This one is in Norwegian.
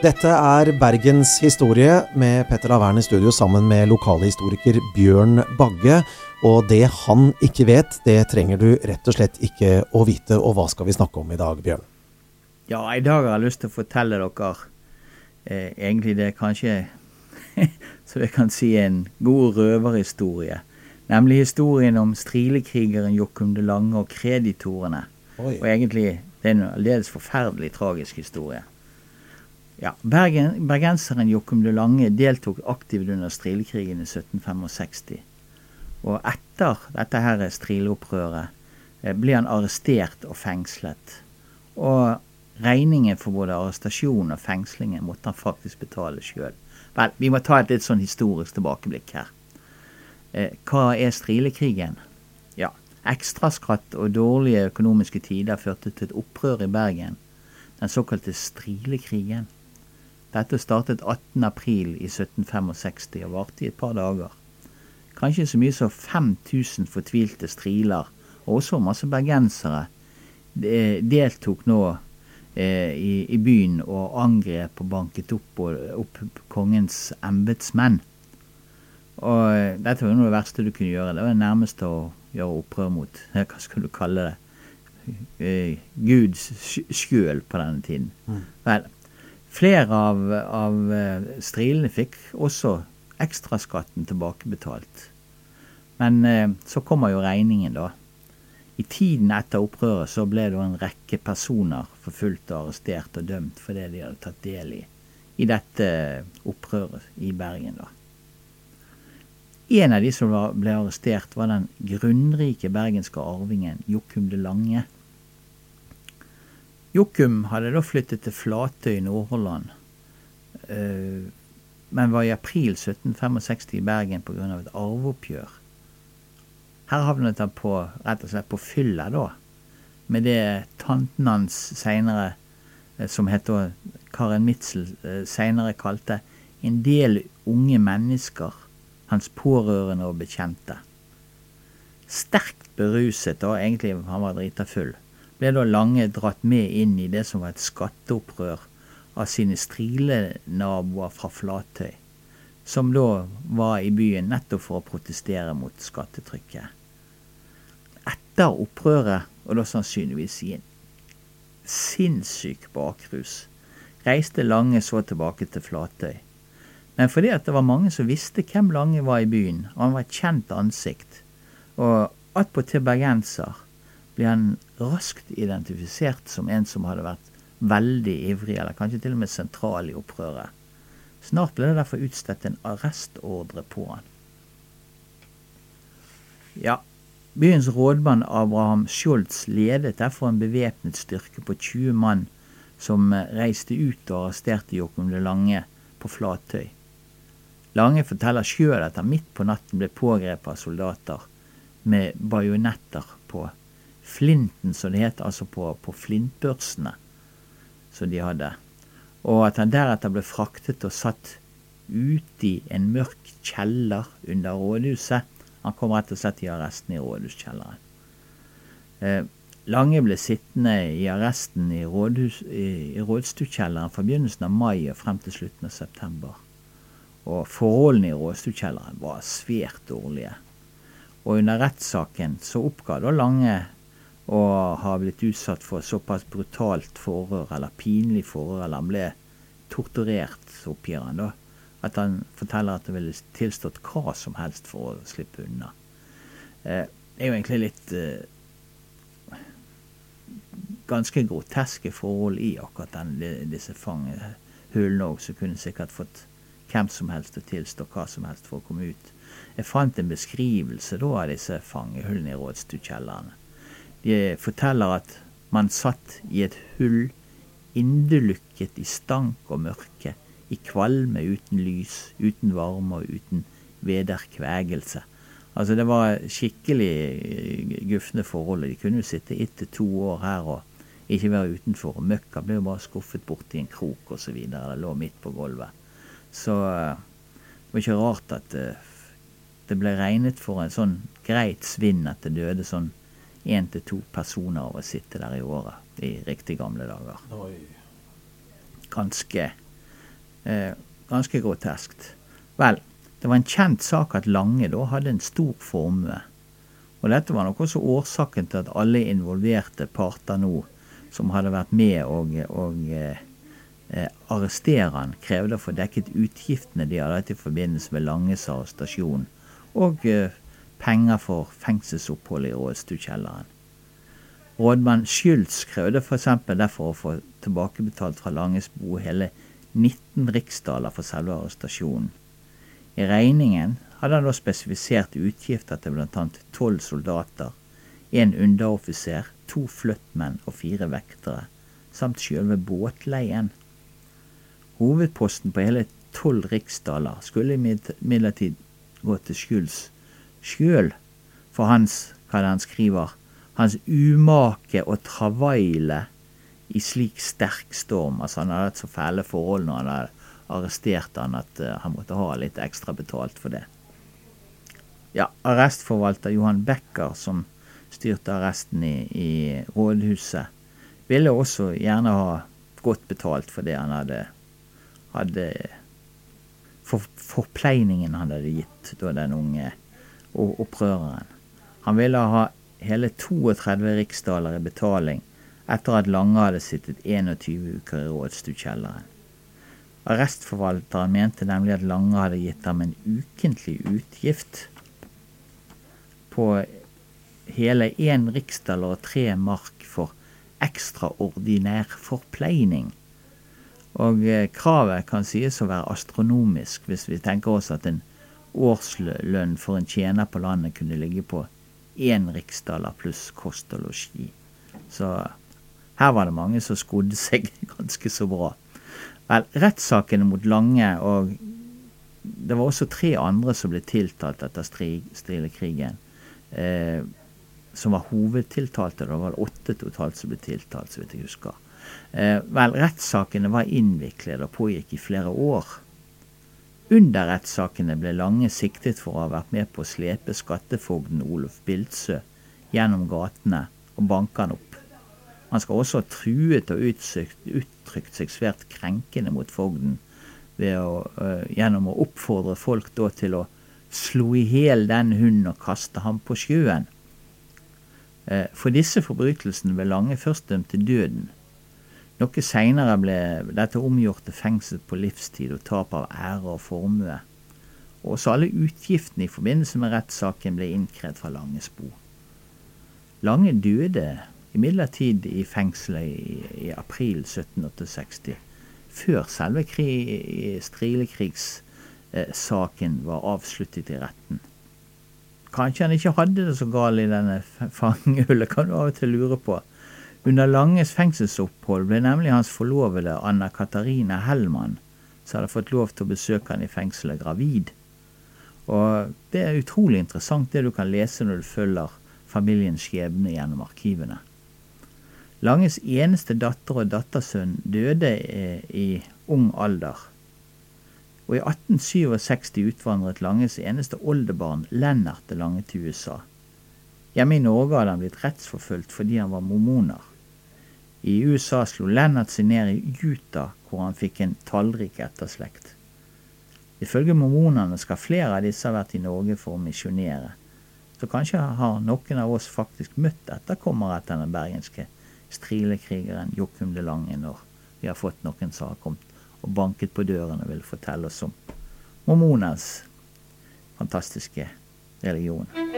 Dette er Bergens historie med Petter Lavern i studio sammen med lokalhistoriker Bjørn Bagge. Og det han ikke vet, det trenger du rett og slett ikke å vite. Og hva skal vi snakke om i dag, Bjørn? Ja, i dag har jeg lyst til å fortelle dere eh, egentlig det er kanskje så jeg kan si en god røverhistorie. Nemlig historien om strilekrigeren Jokum de Lange og kreditorene. Oi. Og egentlig det er en aldeles forferdelig tragisk historie. Ja, Bergen, Bergenseren Jokum de Lange deltok aktivt under strilekrigen i 1765. Og etter dette her strileopprøret eh, ble han arrestert og fengslet. Og regningen for både arrestasjon og fengslingen måtte han faktisk betale sjøl. Vel, vi må ta et litt sånn historisk tilbakeblikk her. Eh, hva er strilekrigen? Ja, ekstraskatt og dårlige økonomiske tider førte til et opprør i Bergen. Den såkalte strilekrigen. Dette startet 18.4 i 1765 og varte i et par dager. Kanskje så mye som 5000 fortvilte striler, og også masse bergensere, deltok nå eh, i, i, byen og angrep og banket opp, og, opp kongens embetsmenn. Og eh, dette var noe av det verste du kunne gjøre. Det var det nærmeste å gjøre opprør mot hva skal du kalle det, eh, Gud sjøl på denne tiden. Mm. Vel, Flere av, av eh, strilene fikk også ekstraskatten tilbakebetalt. Men eh, så kommer jo regningen, da. I tiden etter opprøret så ble det en rekke personer forfulgt og arrestert og dømt for det de hadde tatt del i i dette opprøret i Bergen. da. En av de som ble arrestert, var den grunnrike bergenske arvingen Jokum de Lange. Jokum hadde da flyttet til Flatøy i Nordhordland, uh, men var i april 1765 i Bergen pga. et arveoppgjør. Her havnet han på, rett og slett på fylla, da, med det tanten hans seinere, som het da Karen Mitzel, uh, seinere kalte en del unge mennesker, hans pårørende og bekjente. Sterkt beruset, da, egentlig han var drita full ble da Lange dratt med inn i det som var et skatteopprør av sine strilenaboer fra Flatøy, som da var i byen nettopp for å protestere mot skattetrykket. Etter opprøret, og da sannsynligvis i en sinnssyk bakrus, reiste Lange så tilbake til Flatøy. Men fordi at det var mange som visste hvem Lange var i byen, og han var et kjent ansikt, og attpåtil bergenser, ble han raskt identifisert som en som hadde vært veldig ivrig, eller kanskje til og med sentral i opprøret. Snart ble det derfor utstedt en arrestordre på han. Ja, byens rådmann Abraham Scholz ledet derfor en bevæpnet styrke på 20 mann som reiste ut og arresterte Jokum det Lange på Flatøy. Lange forteller sjøl at han midt på natten ble pågrepet av soldater med bajonetter på flinten, som det het, altså på, på flintbørsene som de hadde. Og at han deretter ble fraktet og satt ute i en mørk kjeller under rådhuset. Han kom rett og slett i arresten i rådhuskjelleren. Eh, Lange ble sittende i arresten i, rådhus, i, i rådstukjelleren fra begynnelsen av mai og frem til slutten av september. Og forholdene i rådstukjelleren var svært dårlige. Og under rettssaken så oppga da Lange og har blitt utsatt for såpass brutalt forhør, eller pinlig forhør, eller han ble torturert, oppgir han da, at han forteller at han ville tilstått hva som helst for å slippe unna. Eh, det er jo egentlig litt eh, ganske groteske forhold i akkurat den, disse fangehullene òg, som kunne sikkert fått hvem som helst til å tilstå hva som helst for å komme ut. Jeg fant en beskrivelse da av disse fangehullene i rådstuekjellerne. De forteller at man satt i et hull, indelukket i stank og mørke, i kvalme uten lys, uten varme og uten vederkvegelse. Altså det var skikkelig eh, gufne forhold. De kunne jo sitte ett til to år her og ikke være utenfor. Og møkka ble jo bare skuffet bort i en krok osv. Det lå midt på gulvet. Så eh, det var ikke rart at eh, det ble regnet for en sånn greit svinn at det døde sånn én til to personer av å sitte der i året i riktig gamle dager. Ganske Eh, ganske groteskt. Vel, det var en kjent sak at Lange da hadde en stor formue. Og dette var nok også årsaken til at alle involverte parter nå, som hadde vært med og, og eh, arrestere han, krevde å få dekket utgiftene de hadde hatt i forbindelse med Langes arrestasjon, og eh, penger for fengselsopphold i Rådstuekjelleren. Rådmann Schyltz krevde f.eks. derfor å få tilbakebetalt fra Langes bo hele 19 riksdaler for selve arrestasjonen. I regningen hadde han da spesifisert utgifter til bl.a. tolv soldater, en underoffiser, to flyttmenn og fire vektere, samt selve båtleien. Hovedposten på hele tolv riksdaler skulle imidlertid gå til Schulz sjøl for hans, hva det han skriver, hans umake og travaile i slik sterk storm. Altså han hadde hatt så fæle forhold når han hadde arrestert han at uh, han måtte ha litt ekstra betalt for det. Ja, arrestforvalter Johan Becker, som styrte arresten i, i rådhuset, ville også gjerne ha godt betalt for det han hadde, hadde for forpleiningen han hadde gitt da den unge opprøreren. Han ville ha hele 32 riksdaler i betaling etter at Lange hadde sittet 21 uker i rådstuekjelleren. Arrestforvalteren mente nemlig at Lange hadde gitt ham en ukentlig utgift på hele én riksdaler og tre mark for ekstraordinær forpleining. Og eh, kravet kan sies å være astronomisk, hvis vi tenker oss at en årslønn for en tjener på landet kunne ligge på én riksdaler pluss kost og losji. Så her var det mange som skodde seg ganske så bra. Vel, rettssakene mot Lange og det var også tre andre som ble tiltalt etter Strilekrigen. Eh, som var hovedtiltalte. Det var åtte totalt som ble tiltalt, så vidt jeg husker. Eh, vel, rettssakene var innviklede og pågikk i flere år. Under rettssakene ble Lange siktet for å ha vært med på å slepe skattefogden Olof Bildsø gjennom gatene og banke han opp. Han skal også ha truet og uttrykt seg svært krenkende mot fogden å, uh, gjennom å oppfordre folk til å slå i hjel den hunden og kaste ham på sjøen. Uh, for disse forbrytelsene ble Lange først dømt til døden. Noe seinere ble dette omgjort til fengsel på livstid og tap av ære og formue. Også alle utgiftene i forbindelse med rettssaken ble innkrevd fra Langes bo. Lange døde imidlertid i fengselet i, i april 1768, før selve strilekrigssaken eh, var avsluttet i retten. Kanskje han ikke hadde det så galt i denne fangehullet, kan du av og til lure på. Under Langes fengselsopphold ble nemlig hans forlovede Anna Katarina Hellmann, som hadde fått lov til å besøke han i fengselet, gravid. Og det er utrolig interessant det du kan lese når du følger familiens skjebne gjennom arkivene. Langes eneste datter og dattersønn døde eh, i ung alder. Og i 1867 utvandret Langes eneste oldebarn, Lennart Lange, til USA. Hjemme i Norge hadde han blitt rettsforfulgt fordi han var mormoner. I USA slo Lennart seg ned i Utah, hvor han fikk en tallrik etterslekt. Ifølge mormonene skal flere av disse ha vært i Norge for å misjonere. Så kanskje har noen av oss faktisk møtt etterkommere etter den bergenske strilekrigeren Jokum de Lange når vi har fått noen som har kommet og banket på døren og vil fortelle oss om mormonens fantastiske religion.